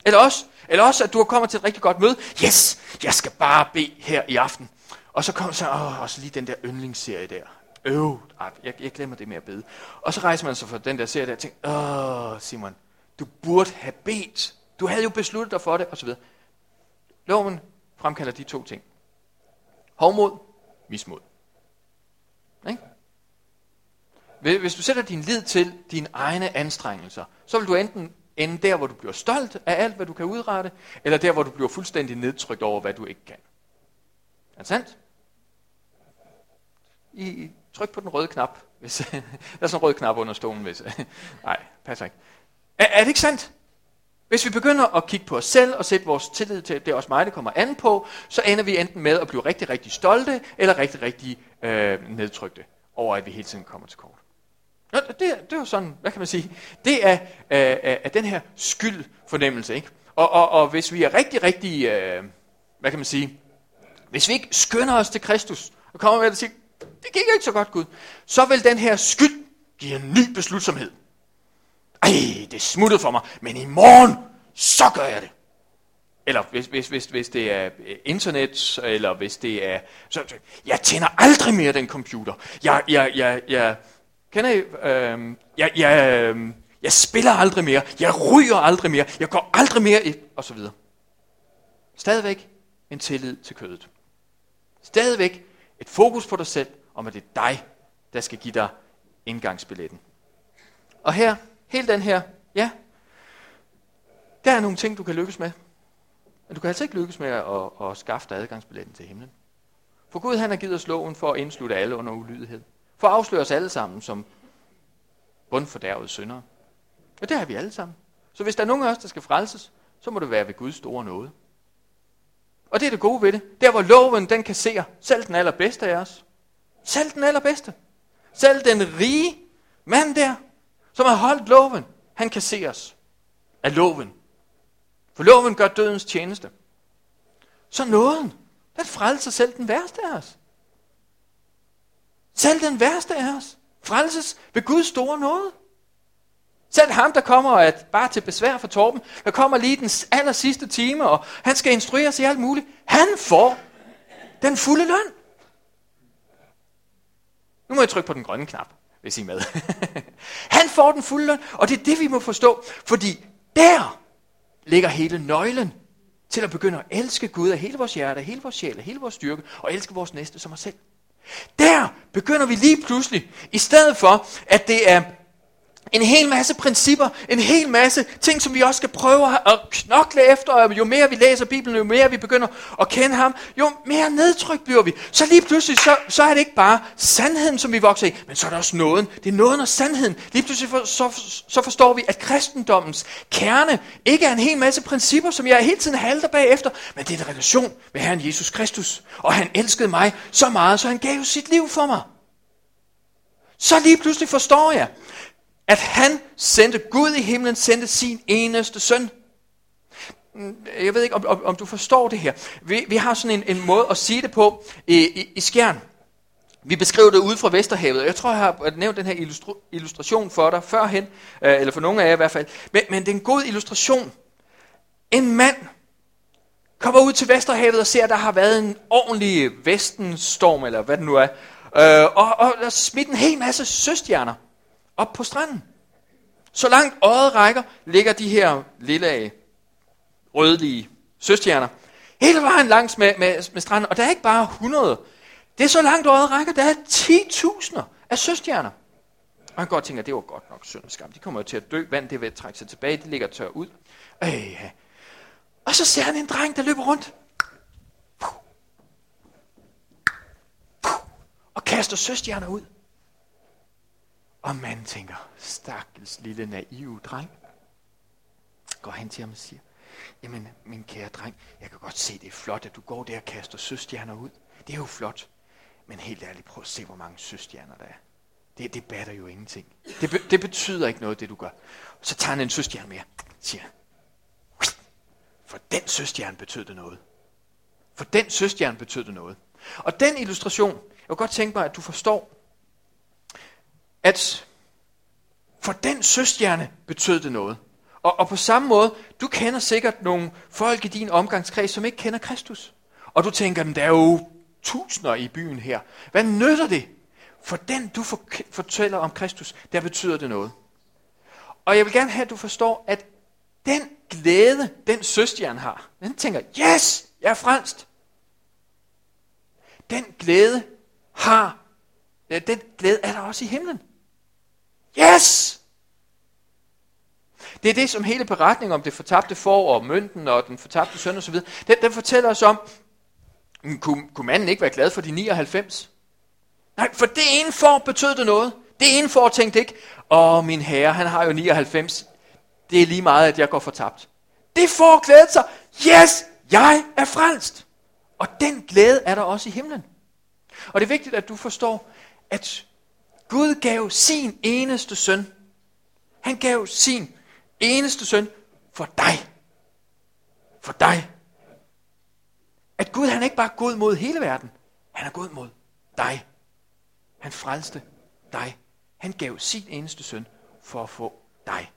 Eller også, eller også, at du har kommet til et rigtig godt møde. Yes, jeg skal bare bede her i aften. Og så kommer så, åh, og så lige den der yndlingsserie der. Øv, jeg, jeg glemmer det med at bede. Og så rejser man sig fra den der serie der og tænker, åh, Simon, du burde have bedt. Du havde jo besluttet dig for det, osv. Loven fremkalder de to ting. Hovmod, mismod. Ikke? Hvis du sætter din lid til dine egne anstrengelser, så vil du enten ende der, hvor du bliver stolt af alt, hvad du kan udrette, eller der, hvor du bliver fuldstændig nedtrykt over, hvad du ikke kan. Er det sandt? I, tryk på den røde knap. Hvis, der er sådan en rød knap under stolen. Hvis, nej, passer ikke. Er, er det ikke sandt? Hvis vi begynder at kigge på os selv og sætte vores tillid til, at det er også mig, det kommer an på, så ender vi enten med at blive rigtig, rigtig stolte, eller rigtig, rigtig øh, nedtrykte over, at vi hele tiden kommer til kort. Nå, det, det er jo sådan, hvad kan man sige, det er, øh, øh, er den her skyldfornemmelse. Ikke? Og, og, og hvis vi er rigtig, rigtig, øh, hvad kan man sige, hvis vi ikke skynder os til Kristus, og kommer med at sige, det gik ikke så godt Gud, så vil den her skyld give en ny beslutsomhed. Ej, det smuttede for mig, men i morgen, så gør jeg det. Eller hvis, hvis, hvis, hvis det er øh, internet, eller hvis det er... Så, jeg tænder aldrig mere den computer. Jeg, jeg, jeg, jeg, kender I, øh, jeg, jeg, øh, jeg spiller aldrig mere. Jeg ryger aldrig mere. Jeg går aldrig mere i... Og så videre. Stadigvæk en tillid til kødet. Stadigvæk et fokus på dig selv, om at det er dig, der skal give dig indgangsbilletten. Og her Hele den her, ja, der er nogle ting, du kan lykkes med. Men du kan altså ikke lykkes med at, at, at skaffe dig adgangsbilletten til himlen. For Gud han har givet os loven for at indslutte alle under ulydighed. For at afsløre os alle sammen som bundfordærvede syndere. Og det har vi alle sammen. Så hvis der er nogen af os, der skal frelses, så må det være ved Guds store nåde. Og det er det gode ved det. Der hvor loven den kan se selv den allerbedste af os. Selv den allerbedste. Selv den rige mand der, som har holdt loven, han kan se os af loven. For loven gør dødens tjeneste. Så nåden, den frelser selv den værste af os. Selv den værste af os frelses ved Guds store nåde. Selv ham, der kommer at bare til besvær for Torben, der kommer lige den aller sidste time, og han skal instrueres i alt muligt. Han får den fulde løn. Nu må jeg trykke på den grønne knap hvis I er med. han får den fulde løn, og det er det, vi må forstå, fordi der ligger hele nøglen til at begynde at elske Gud af hele vores hjerte, af hele vores sjæl, af hele vores styrke, og elske vores næste som os selv. Der begynder vi lige pludselig, i stedet for, at det er en hel masse principper, en hel masse ting, som vi også skal prøve at knokle efter, og jo mere vi læser Bibelen, jo mere vi begynder at kende ham, jo mere nedtryk bliver vi. Så lige pludselig, så, så er det ikke bare sandheden, som vi vokser i, men så er det også nåden. Det er nåden og sandheden. Lige pludselig for, så, så forstår vi, at kristendommens kerne ikke er en hel masse principper, som jeg hele tiden halter bagefter, men det er en relation med Herren Jesus Kristus. Og han elskede mig så meget, så han gav sit liv for mig. Så lige pludselig forstår jeg, at han sendte Gud i himlen, sendte sin eneste søn. Jeg ved ikke, om, om, om du forstår det her. Vi, vi har sådan en, en måde at sige det på i, i, i skjern. Vi beskriver det ude fra Vesterhavet. Jeg tror, jeg har nævnt den her illustru- illustration for dig førhen, øh, eller for nogle af jer i hvert fald. Men, men det er en god illustration. En mand kommer ud til Vesterhavet og ser, at der har været en ordentlig vestenstorm, eller hvad det nu er. Øh, og, og der er smidt en hel masse søstjerner op på stranden. Så langt øjet rækker, ligger de her lille rødlige søstjerner. Hele vejen langs med, med, med stranden, og der er ikke bare 100. Det er så langt øjet rækker, der er 10.000 af søstjerner. Og han godt tænker, det var godt nok synd skam. De kommer jo til at dø, vand det vil trække sig tilbage, de ligger tør ud. Øh, og så ser han en dreng, der løber rundt. Og kaster søstjerner ud. Og man tænker, stakkels lille naive dreng. Går hen til ham og siger, jamen min kære dreng, jeg kan godt se, det er flot, at du går der og kaster søstjerner ud. Det er jo flot. Men helt ærligt, prøv at se, hvor mange søstjerner der er. Det, det batter jo ingenting. Det, be, det betyder ikke noget, det du gør. Så tager han en søstjerne mere, siger For den søstjerne betød det noget. For den søstjerne betød det noget. Og den illustration, jeg kunne godt tænke mig, at du forstår, at for den søstjerne betød det noget. Og, og på samme måde, du kender sikkert nogle folk i din omgangskreds, som ikke kender Kristus. Og du tænker, der er jo tusinder i byen her. Hvad nytter det? For den, du fortæller om Kristus, der betyder det noget. Og jeg vil gerne have, at du forstår, at den glæde, den søstjerne har, den tænker, yes, jeg er fransk. Den glæde har, den glæde er der også i himlen. Yes! Det er det, som hele beretningen om det fortabte får, og mønten og den fortabte søn osv., den, den fortæller os om, kunne, kunne manden ikke være glad for de 99? Nej, for det ene får betød det noget. Det ene får tænkte ikke, åh min herre, han har jo 99. Det er lige meget, at jeg går fortabt. Det får glædet sig. Yes, jeg er frelst. Og den glæde er der også i himlen. Og det er vigtigt, at du forstår, at Gud gav sin eneste søn. Han gav sin eneste søn for dig. For dig. At Gud han er ikke bare god mod hele verden. Han er god mod dig. Han frelste dig. Han gav sin eneste søn for at få dig.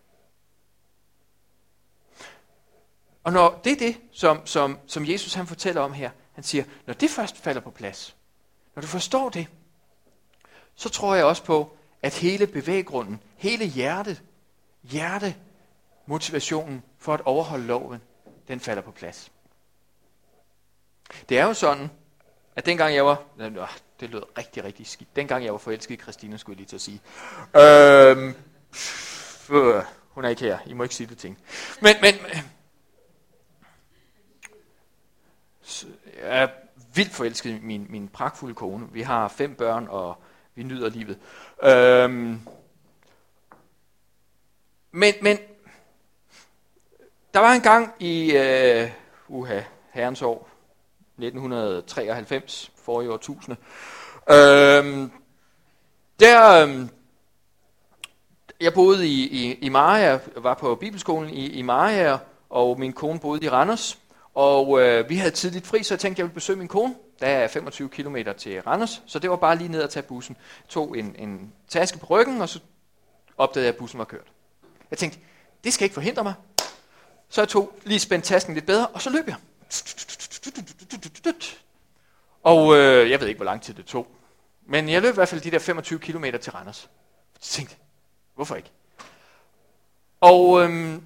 Og når det er det, som, som, som Jesus han fortæller om her, han siger, når det først falder på plads, når du forstår det, så tror jeg også på, at hele bevæggrunden, hele hjertet, hjerte, motivationen for at overholde loven, den falder på plads. Det er jo sådan, at dengang jeg var, øh, øh, det lød rigtig, rigtig skidt. Dengang jeg var forelsket i Christina, skulle jeg lige til at sige. Øhm, øh, hun er ikke her, I må ikke sige det ting. Men, men, øh, jeg er vildt forelsket i min, min pragtfulde kone. Vi har fem børn, og vi nyder livet. Øhm, men, men, der var en gang i, øh, uha, herrens år, 1993, forrige årtusinde. Øhm, der, øhm, jeg boede i, i, i Maja, var på bibelskolen i, i Maja, og min kone boede i Randers. Og øh, vi havde tidligt fri, så jeg tænkte, jeg ville besøge min kone. Der er 25 km til Randers, så det var bare lige ned at tage bussen. Jeg tog en, en taske på ryggen, og så opdagede jeg, at bussen var kørt. Jeg tænkte, det skal ikke forhindre mig. Så jeg tog lige spændt tasken lidt bedre, og så løb jeg. Og øh, jeg ved ikke, hvor lang tid det tog. Men jeg løb i hvert fald de der 25 km til Randers. Jeg tænkte, hvorfor ikke? Og, øhm,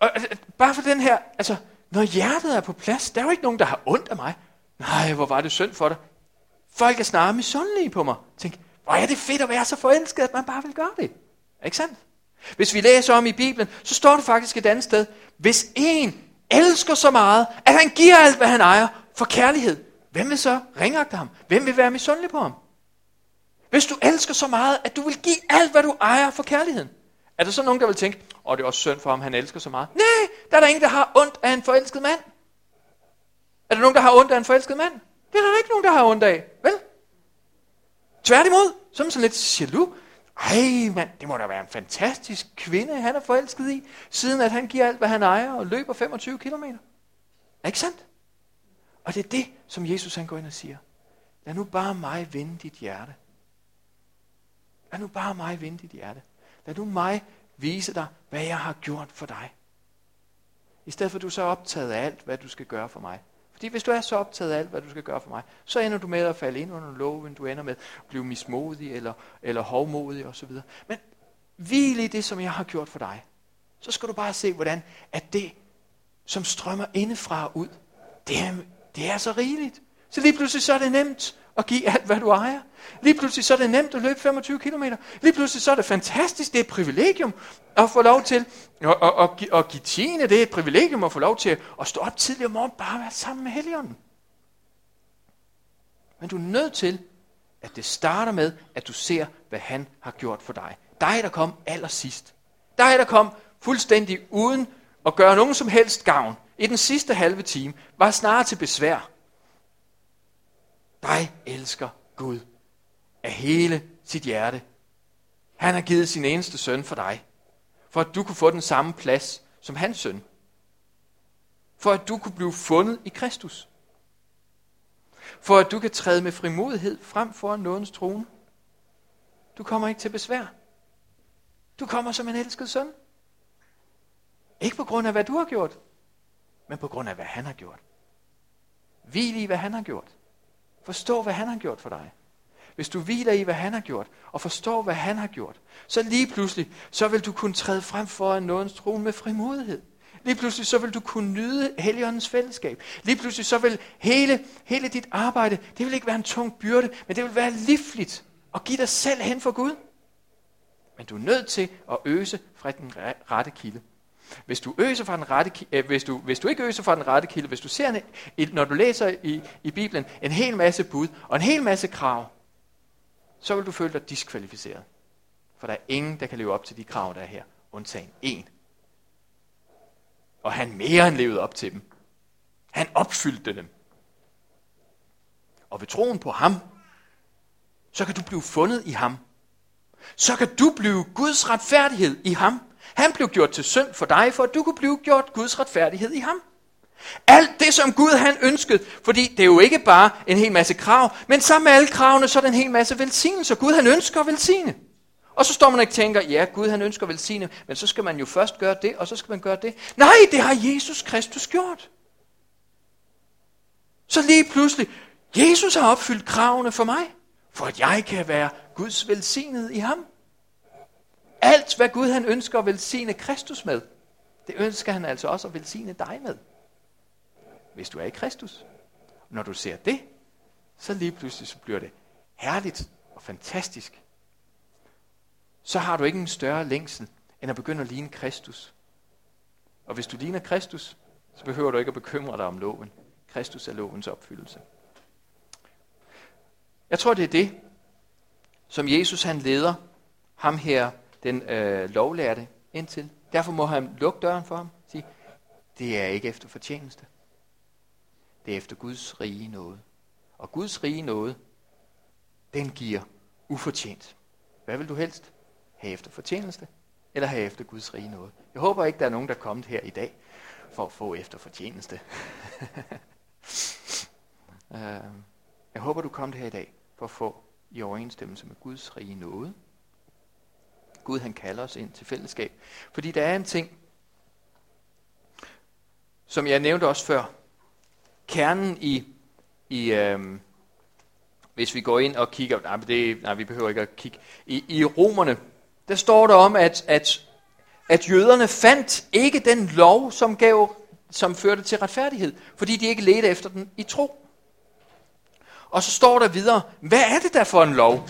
og altså, bare for den her, altså, når hjertet er på plads, der er jo ikke nogen, der har ondt af mig. Nej, hvor var det synd for dig. Folk er snarere misundelige på mig. Tænk, hvor er det fedt at være så forelsket, at man bare vil gøre det. Ikke sandt? Hvis vi læser om i Bibelen, så står det faktisk et andet sted. Hvis en elsker så meget, at han giver alt, hvad han ejer, for kærlighed, hvem vil så ringagte ham? Hvem vil være misundelig på ham? Hvis du elsker så meget, at du vil give alt, hvad du ejer for kærligheden, er der så nogen, der vil tænke, åh, oh, det er også synd for ham, han elsker så meget? Nej, der er der ingen, der har ondt af en forelsket mand. Er der nogen, der har ondt af en forelsket mand? Det er der ikke nogen, der har ondt af, vel? Tværtimod, som sådan lidt jaloux. Ej, mand, det må da være en fantastisk kvinde, han er forelsket i, siden at han giver alt, hvad han ejer, og løber 25 km. Er ikke sandt? Og det er det, som Jesus han går ind og siger. lad nu bare mig vinde dit hjerte. Lad nu bare mig vinde dit hjerte. Lad nu mig vise dig, hvad jeg har gjort for dig. I stedet for at du er så optaget af alt, hvad du skal gøre for mig. Fordi hvis du er så optaget af alt, hvad du skal gøre for mig, så ender du med at falde ind under loven, du ender med at blive mismodig eller, eller hovmodig osv. Men hvil i det, som jeg har gjort for dig. Så skal du bare se, hvordan at det, som strømmer indefra og ud, det er, det er så rigeligt. Så lige pludselig så er det nemt og give alt, hvad du ejer. Lige pludselig så er det nemt at løbe 25 km. Lige pludselig så er det fantastisk, det er et privilegium at få lov til at, at, at, at give tiende. Det er et privilegium at få lov til at stå op tidligere om morgenen, bare være sammen med Helligånden. Men du er nødt til, at det starter med, at du ser, hvad han har gjort for dig. Dig, der kom allersidst. Dig, der kom fuldstændig uden at gøre nogen som helst gavn i den sidste halve time, var snarere til besvær. Dig elsker Gud af hele sit hjerte. Han har givet sin eneste søn for dig, for at du kunne få den samme plads som hans søn. For at du kunne blive fundet i Kristus. For at du kan træde med frimodighed frem for nådens trone. Du kommer ikke til besvær. Du kommer som en elsket søn. Ikke på grund af, hvad du har gjort, men på grund af, hvad han har gjort. Hvil i, hvad han har gjort. Forstå, hvad han har gjort for dig. Hvis du hviler i, hvad han har gjort, og forstår, hvad han har gjort, så lige pludselig, så vil du kunne træde frem foran nådens trone med frimodighed. Lige pludselig så vil du kunne nyde Helligåndens fællesskab. Lige pludselig så vil hele, hele dit arbejde, det vil ikke være en tung byrde, men det vil være livligt og give dig selv hen for Gud. Men du er nødt til at øse fra den rette kilde. Hvis du, øser fra den rette, øh, hvis, du, hvis du ikke øser fra den rette kilde, hvis du ser, når du læser i, i Bibelen, en hel masse bud og en hel masse krav, så vil du føle dig diskvalificeret. For der er ingen, der kan leve op til de krav, der er her, undtagen en. Og han mere end levede op til dem. Han opfyldte dem. Og ved troen på ham, så kan du blive fundet i ham. Så kan du blive Guds retfærdighed i ham. Han blev gjort til synd for dig, for at du kunne blive gjort Guds retfærdighed i ham. Alt det, som Gud han ønskede, fordi det er jo ikke bare en hel masse krav, men sammen med alle kravene, så er der en hel masse velsignelse. Gud han ønsker at velsigne. Og så står man og tænker, ja, Gud han ønsker at velsigne, men så skal man jo først gøre det, og så skal man gøre det. Nej, det har Jesus Kristus gjort. Så lige pludselig, Jesus har opfyldt kravene for mig, for at jeg kan være Guds velsignet i ham. Alt, hvad Gud han ønsker at velsigne Kristus med, det ønsker han altså også at velsigne dig med. Hvis du er i Kristus. Når du ser det, så lige pludselig så bliver det herligt og fantastisk. Så har du ikke en større længsel, end at begynde at ligne Kristus. Og hvis du ligner Kristus, så behøver du ikke at bekymre dig om loven. Kristus er lovens opfyldelse. Jeg tror, det er det, som Jesus han leder ham her den øh, lovlærte indtil. Derfor må han lukke døren for ham og sige, det er ikke efter fortjeneste. Det er efter Guds rige noget. Og Guds rige noget, den giver ufortjent. Hvad vil du helst? Have efter fortjeneste? Eller have efter Guds rige noget? Jeg håber ikke, der er nogen, der er kommet her i dag for at få efter fortjeneste. Øh, jeg håber, du kom her i dag for at få i overensstemmelse med Guds rige noget. Gud han kalder os ind til fællesskab. Fordi der er en ting, som jeg nævnte også før. Kernen i, i øhm, hvis vi går ind og kigger, nej, det, nej vi behøver ikke at kigge, i, i romerne, der står der om, at, at, at jøderne fandt ikke den lov, som gav som førte til retfærdighed, fordi de ikke ledte efter den i tro. Og så står der videre, hvad er det der for en lov?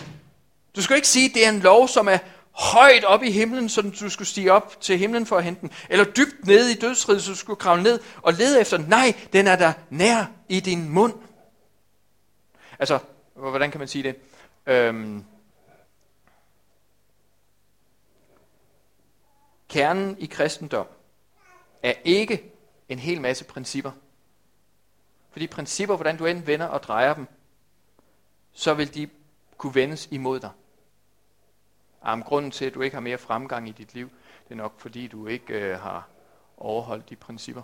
Du skal ikke sige, at det er en lov, som er højt op i himlen, så du skulle stige op til himlen for at hente den, eller dybt nede i dødsriget, så du skulle kravle ned og lede efter den. Nej, den er der nær i din mund. Altså, hvordan kan man sige det? Øhm, kernen i kristendom er ikke en hel masse principper. Fordi principper, hvordan du end vender og drejer dem, så vil de kunne vendes imod dig. Jamen, grunden til, at du ikke har mere fremgang i dit liv, det er nok fordi, du ikke øh, har overholdt de principper.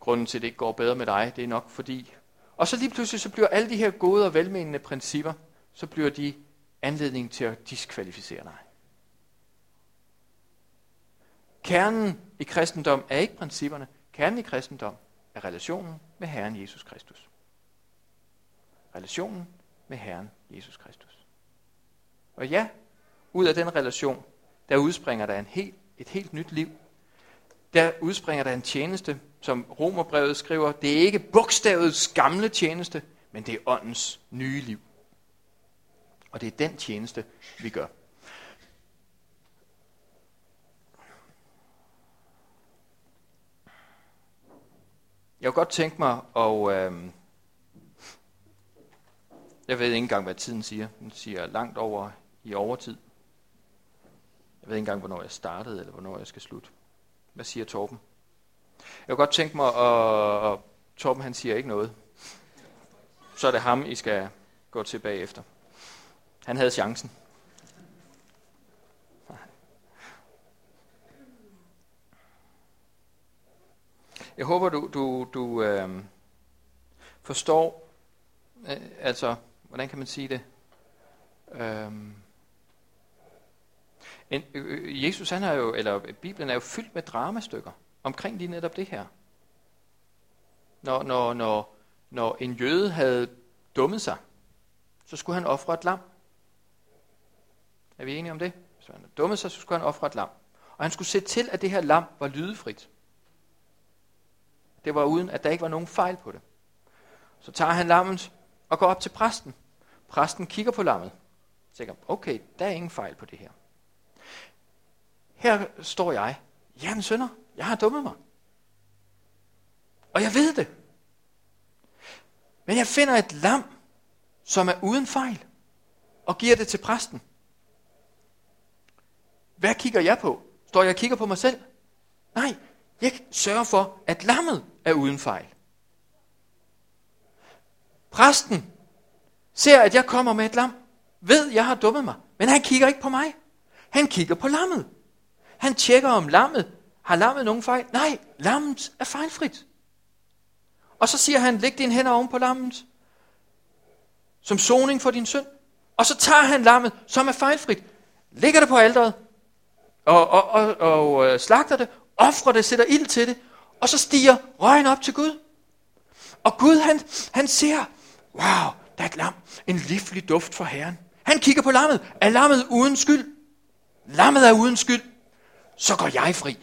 Grunden til, at det ikke går bedre med dig, det er nok fordi, Og så lige pludselig så bliver alle de her gode og velmenende principper, så bliver de anledning til at diskvalificere dig. Kernen i kristendom er ikke principperne. Kernen i kristendom er relationen med Herren Jesus Kristus. Relationen med Herren Jesus Kristus. Og ja, ud af den relation, der udspringer der en helt, et helt nyt liv. Der udspringer der en tjeneste, som Romerbrevet skriver, det er ikke bogstavets gamle tjeneste, men det er åndens nye liv. Og det er den tjeneste, vi gør. Jeg kunne godt tænke mig at... Øh, jeg ved ikke engang, hvad tiden siger. Den siger langt over i overtid. Jeg ved ikke engang, hvornår jeg startede, eller hvornår jeg skal slutte. Hvad siger Torben? Jeg kunne godt tænke mig, at Torben han siger ikke noget. Så er det ham, I skal gå til bagefter. Han havde chancen. Jeg håber, du, du, du øh, forstår, øh, altså, hvordan kan man sige det? Øh, en, øh, øh, Jesus, han er jo, eller Bibelen er jo fyldt med dramastykker omkring lige netop det her. Når, når, når, når en jøde havde dummet sig, så skulle han ofre et lam. Er vi enige om det? Hvis han havde dummet sig, så skulle han ofre et lam. Og han skulle se til, at det her lam var lydefrit. Det var uden, at der ikke var nogen fejl på det. Så tager han lammet og går op til præsten. Præsten kigger på lammet. Og tænker, okay, der er ingen fejl på det her. Her står jeg. Jamen sønder, jeg har dummet mig. Og jeg ved det. Men jeg finder et lam, som er uden fejl, og giver det til præsten. Hvad kigger jeg på? Står jeg og kigger på mig selv? Nej, jeg sørger for, at lammet er uden fejl. Præsten ser, at jeg kommer med et lam, ved, at jeg har dummet mig, men han kigger ikke på mig. Han kigger på lammet. Han tjekker om lammet. Har lammet nogen fejl? Nej, lammet er fejlfrit. Og så siger han, læg dine hænder oven på lammet, som soning for din synd. Og så tager han lammet, som er fejlfrit, lægger det på alderet, og, og, og, og øh, slagter det, offrer det, sætter ild til det, og så stiger røgen op til Gud. Og Gud, han, han ser, wow, der er et lam, en livlig duft for Herren. Han kigger på lammet. Er lammet uden skyld? Lammet er uden skyld så går jeg fri.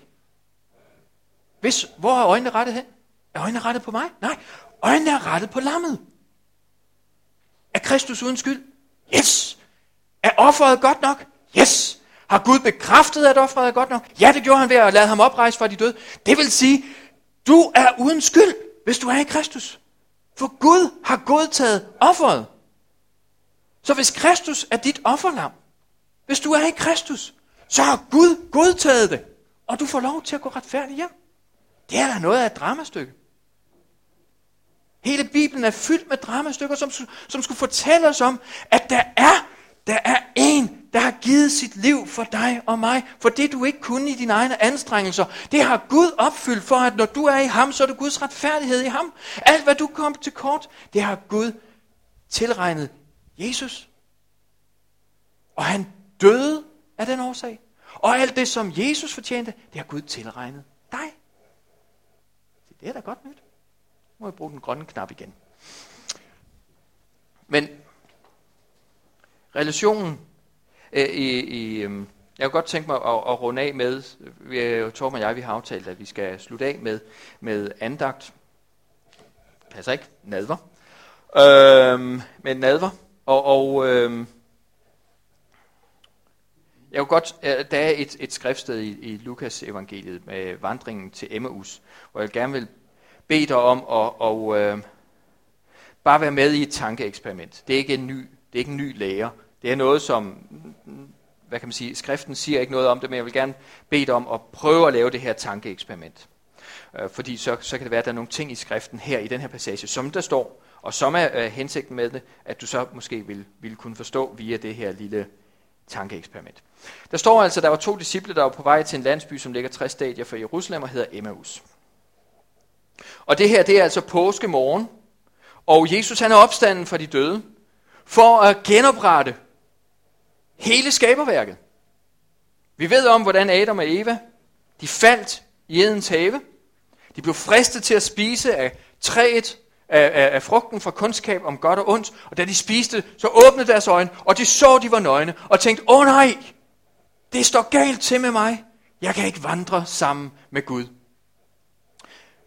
Hvis, hvor er øjnene rettet hen? Er øjnene rettet på mig? Nej, øjnene er rettet på lammet. Er Kristus uden skyld? Yes. Er offeret godt nok? Yes. Har Gud bekræftet, at offeret er godt nok? Ja, det gjorde han ved at lade ham oprejse fra de døde. Det vil sige, du er uden skyld, hvis du er i Kristus. For Gud har godtaget offeret. Så hvis Kristus er dit offerlam, hvis du er i Kristus, så har Gud godtaget det, og du får lov til at gå retfærdigt hjem. Det er da noget af et dramastykke. Hele Bibelen er fyldt med dramastykker, som, som skulle fortælle os om, at der er, der er en, der har givet sit liv for dig og mig, for det du ikke kunne i dine egne anstrengelser. Det har Gud opfyldt for, at når du er i ham, så er det Guds retfærdighed i ham. Alt hvad du kom til kort, det har Gud tilregnet Jesus. Og han døde af den årsag. Og alt det, som Jesus fortjente, det har Gud tilregnet dig. Det er da godt nyt. Nu må jeg bruge den grønne knap igen. Men relationen øh, i, i øh, jeg kunne godt tænke mig at, at runde af med, øh, vi, øh, Torben og jeg, vi har aftalt, at vi skal slutte af med, med andagt. Passer ikke? Nadver. Øh, med nadver. Og, og øh, jeg kunne godt, der er et, et skriftsted i, i Lukas evangeliet med vandringen til Emmaus, hvor jeg gerne vil bede dig om at og, øh, bare være med i et tankeeksperiment. Det er ikke en ny, det er ikke en ny lære. Det er noget, som, hvad kan man sige, skriften siger ikke noget om det, men jeg vil gerne bede dig om at prøve at lave det her tankeeksperiment. Øh, fordi så, så kan det være, at der er nogle ting i skriften her i den her passage, som der står, og som er øh, hensigten med det, at du så måske vil, vil kunne forstå via det her lille tankeeksperiment. Der står altså, at der var to disciple, der var på vej til en landsby, som ligger 60 stadier fra Jerusalem og hedder Emmaus. Og det her, det er altså påskemorgen, Og Jesus han er opstanden fra de døde, for at genoprette hele skaberværket. Vi ved om, hvordan Adam og Eva, de faldt i Edens have. De blev fristet til at spise af træet, af, af, af frugten fra kundskab om godt og ondt. Og da de spiste, så åbnede deres øjne, og de så, de var nøgne, og tænkte, åh nej, det står galt til med mig. Jeg kan ikke vandre sammen med Gud.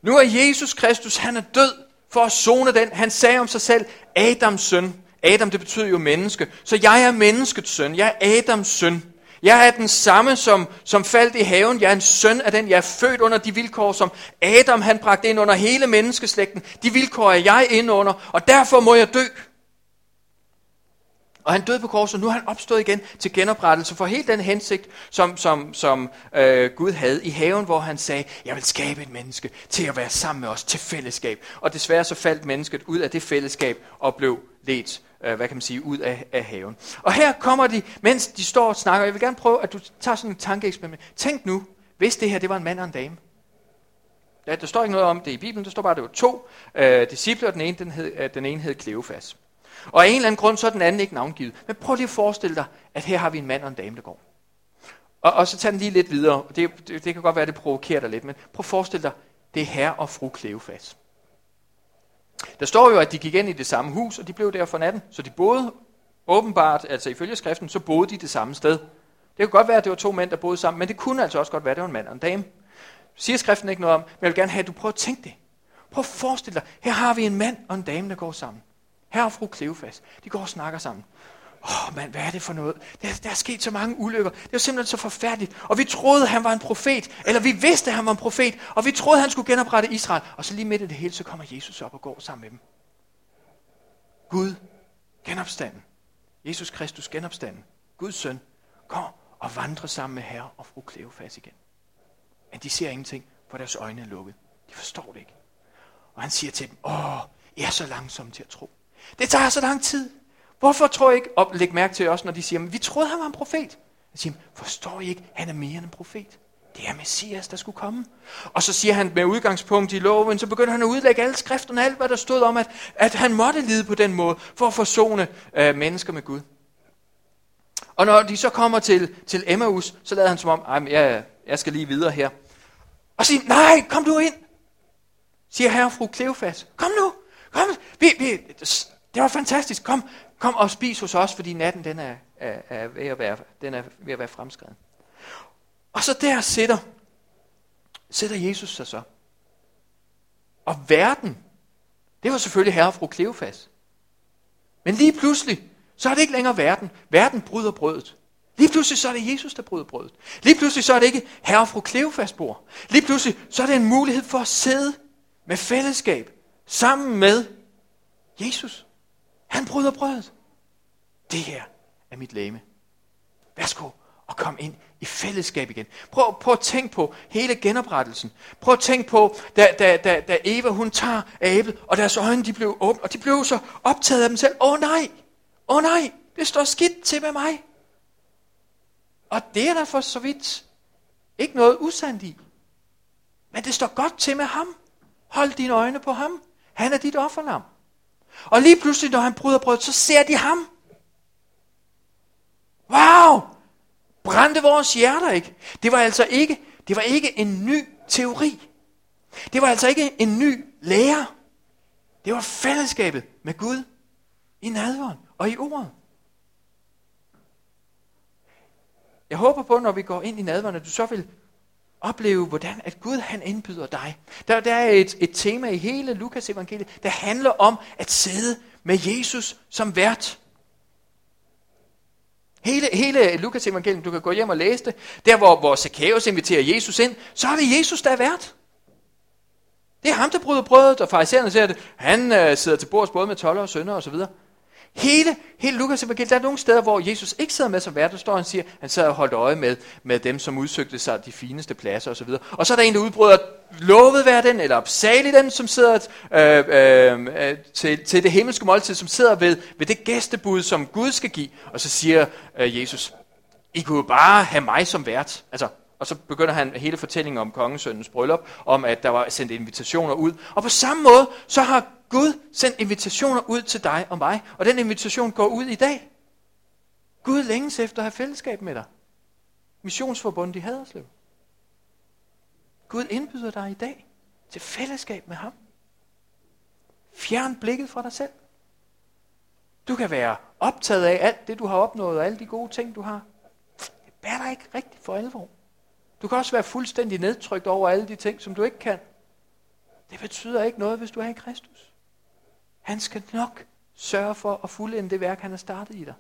Nu er Jesus Kristus, han er død for at zone den. Han sagde om sig selv, Adams søn. Adam, det betyder jo menneske. Så jeg er menneskets søn. Jeg er Adams søn. Jeg er den samme, som, som faldt i haven. Jeg er en søn af den. Jeg er født under de vilkår, som Adam han bragte ind under hele menneskeslægten. De vilkår er jeg inde under, og derfor må jeg dø. Og han døde på korset, og nu er han opstået igen til genoprettelse for hele den hensigt, som, som, som øh, Gud havde i haven, hvor han sagde, jeg vil skabe et menneske til at være sammen med os, til fællesskab. Og desværre så faldt mennesket ud af det fællesskab og blev ledt, øh, hvad kan man sige, ud af, af haven. Og her kommer de, mens de står og snakker, jeg vil gerne prøve, at du tager sådan en tankeeksperiment. Tænk nu, hvis det her, det var en mand og en dame. Ja, der står ikke noget om det i Bibelen, der står bare, at det var to øh, disciple, og den ene, den, hed, øh, den ene hed Kleofas. Og af en eller anden grund, så er den anden ikke navngivet. Men prøv lige at forestille dig, at her har vi en mand og en dame, der går. Og, og så tager den lige lidt videre. Det, det, det kan godt være, at det provokerer dig lidt, men prøv at forestille dig, det er herre og fru Kleofas. Der står jo, at de gik ind i det samme hus, og de blev der for natten. Så de boede åbenbart, altså ifølge skriften, så boede de det samme sted. Det kunne godt være, at det var to mænd, der boede sammen, men det kunne altså også godt være, at det var en mand og en dame. Siger skriften ikke noget om, men jeg vil gerne have, at du prøver at tænke det. Prøv at forestille dig, her har vi en mand og en dame, der går sammen. Her og fru Kleofas, de går og snakker sammen. Åh oh, mand, hvad er det for noget? Der, der er sket så mange ulykker. Det er simpelthen så forfærdeligt. Og vi troede, han var en profet. Eller vi vidste, han var en profet. Og vi troede, han skulle genoprette Israel. Og så lige midt i det hele, så kommer Jesus op og går sammen med dem. Gud, genopstanden. Jesus Kristus, genopstanden. Guds søn, kom og vandre sammen med herre og fru Kleofas igen. Men de ser ingenting, for deres øjne er lukket. De forstår det ikke. Og han siger til dem, åh, I er så langsomme til at tro. Det tager så lang tid. Hvorfor tror I ikke, og læg mærke til også, når de siger, men vi troede, han var en profet. Jeg siger, forstår I ikke, han er mere end en profet. Det er Messias, der skulle komme. Og så siger han med udgangspunkt i loven, så begynder han at udlægge alle skrifterne, alt hvad der stod om, at, at han måtte lide på den måde, for at forsone øh, mennesker med Gud. Og når de så kommer til, til Emmaus, så lader han som om, jeg, jeg skal lige videre her. Og siger, nej, kom du ind. Siger herre fru Kleofas, kom nu, kom, vi, vi, det var fantastisk. Kom, kom og spis hos os, fordi natten den er, er, er, ved, at være, den er ved at være fremskreden. Og så der sidder, sidder Jesus sig så. Og verden, det var selvfølgelig herre og fru Kleofas. Men lige pludselig, så er det ikke længere verden. Verden bryder brødet. Lige pludselig så er det Jesus, der bryder brødet. Lige pludselig så er det ikke herre og fru Kleofas bord. Lige pludselig så er det en mulighed for at sidde med fællesskab sammen med Jesus. Han bryder brødet. Det her er mit læme. Værsgo og kom ind i fællesskab igen. Prøv, prøv at tænke på hele genoprettelsen. Prøv at tænke på, da, da, da, da Eva hun tager æblet, og deres øjne de blev åbne, og de blev så optaget af dem selv. Åh oh, nej, åh oh, nej, det står skidt til med mig. Og det er der for så vidt ikke noget usandt i. Men det står godt til med ham. Hold dine øjne på ham. Han er dit offerlam. Og lige pludselig, når han bryder brød, så ser de ham. Wow! Brændte vores hjerter ikke? Det var altså ikke, det var ikke en ny teori. Det var altså ikke en ny lære. Det var fællesskabet med Gud i nadveren og i ordet. Jeg håber på, når vi går ind i nadveren, at du så vil opleve, hvordan at Gud han indbyder dig. Der, der er et, et tema i hele Lukas evangeliet, der handler om at sidde med Jesus som vært. Hele, hele Lukas evangeliet, du kan gå hjem og læse det, der hvor, hvor Zacchaeus inviterer Jesus ind, så er det Jesus, der er vært. Det er ham, der bryder brødet, og farisæerne ser det. Han øh, sidder til bords både med toller og sønder osv. Hele, hele Lukas evangeliet, der er nogle steder, hvor Jesus ikke sidder med som vært, der står han siger, han sad og holdt øje med, med dem, som udsøgte sig de fineste pladser osv. Og så er der en, der udbryder, lovet være den, eller opsalig den, som sidder øh, øh, øh, til, til det himmelske måltid, som sidder ved, ved det gæstebud, som Gud skal give. Og så siger øh, Jesus, I kunne bare have mig som vært. Altså, og så begynder han hele fortællingen om kongesøndens bryllup, om at der var sendt invitationer ud. Og på samme måde, så har Gud sendte invitationer ud til dig og mig, og den invitation går ud i dag. Gud længes efter at have fællesskab med dig. Missionsforbundet i Haderslev. Gud indbyder dig i dag til fællesskab med ham. Fjern blikket fra dig selv. Du kan være optaget af alt det, du har opnået, og alle de gode ting, du har. Det bærer dig ikke rigtigt for alvor. Du kan også være fuldstændig nedtrykt over alle de ting, som du ikke kan. Det betyder ikke noget, hvis du er i Kristus. Han skal nok sørge for at fuldende det værk, han har startet i dig.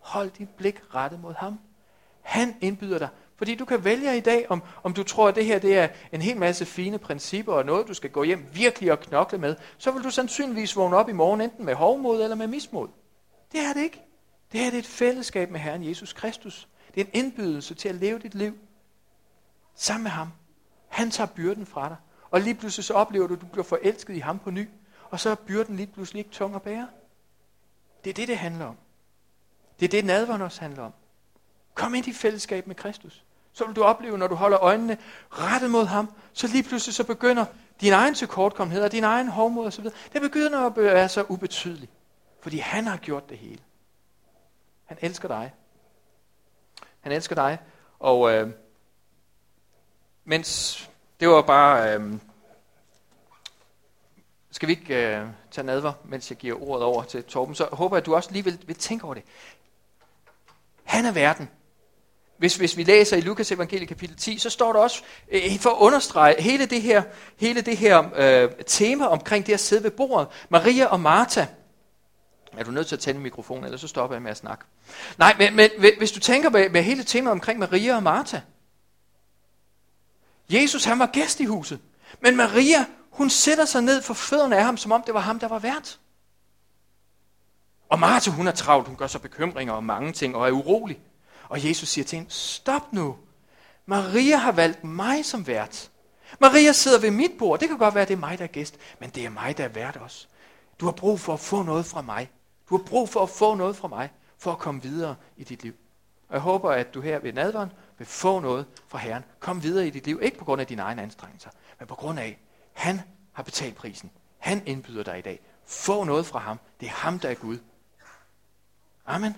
Hold dit blik rettet mod ham. Han indbyder dig. Fordi du kan vælge i dag, om, om du tror, at det her det er en hel masse fine principper og noget, du skal gå hjem virkelig og knokle med. Så vil du sandsynligvis vågne op i morgen enten med hovmod eller med mismod. Det er det ikke. Det her det er et fællesskab med Herren Jesus Kristus. Det er en indbydelse til at leve dit liv sammen med ham. Han tager byrden fra dig. Og lige pludselig så oplever du, at du bliver forelsket i ham på ny. Og så er byrden lige pludselig ikke tung at bære. Det er det, det handler om. Det er det, nadveren også handler om. Kom ind i fællesskab med Kristus. Så vil du opleve, når du holder øjnene rettet mod ham, så lige pludselig så begynder din egen tilkortkommenhed din egen hovmod osv., det begynder at være så ubetydeligt. Fordi han har gjort det hele. Han elsker dig. Han elsker dig. Og øh, mens det var bare... Øh, skal vi ikke øh, tage nadver, mens jeg giver ordet over til Torben? Så håber jeg, at du også lige vil, vil tænke over det. Han er verden. Hvis, hvis vi læser i Lukas evangelie kapitel 10, så står der også, øh, for at understrege hele det her, hele det her øh, tema omkring det at sidde ved bordet. Maria og Martha. Er du nødt til at tænde mikrofonen, eller så stopper jeg med at snakke. Nej, men, men hvis du tænker med, med hele temaet omkring Maria og Martha. Jesus han var gæst i huset. Men Maria, hun sætter sig ned for fødderne af ham, som om det var ham, der var vært. Og Martha, hun er travlt, hun gør sig bekymringer om mange ting og er urolig. Og Jesus siger til hende, stop nu. Maria har valgt mig som vært. Maria sidder ved mit bord. Det kan godt være, at det er mig, der er gæst, men det er mig, der er vært også. Du har brug for at få noget fra mig. Du har brug for at få noget fra mig, for at komme videre i dit liv. Og jeg håber, at du her ved nadveren vil få noget fra Herren. Kom videre i dit liv, ikke på grund af dine egne anstrengelser, men på grund af, han har betalt prisen. Han indbyder dig i dag. Få noget fra ham. Det er ham, der er Gud. Amen.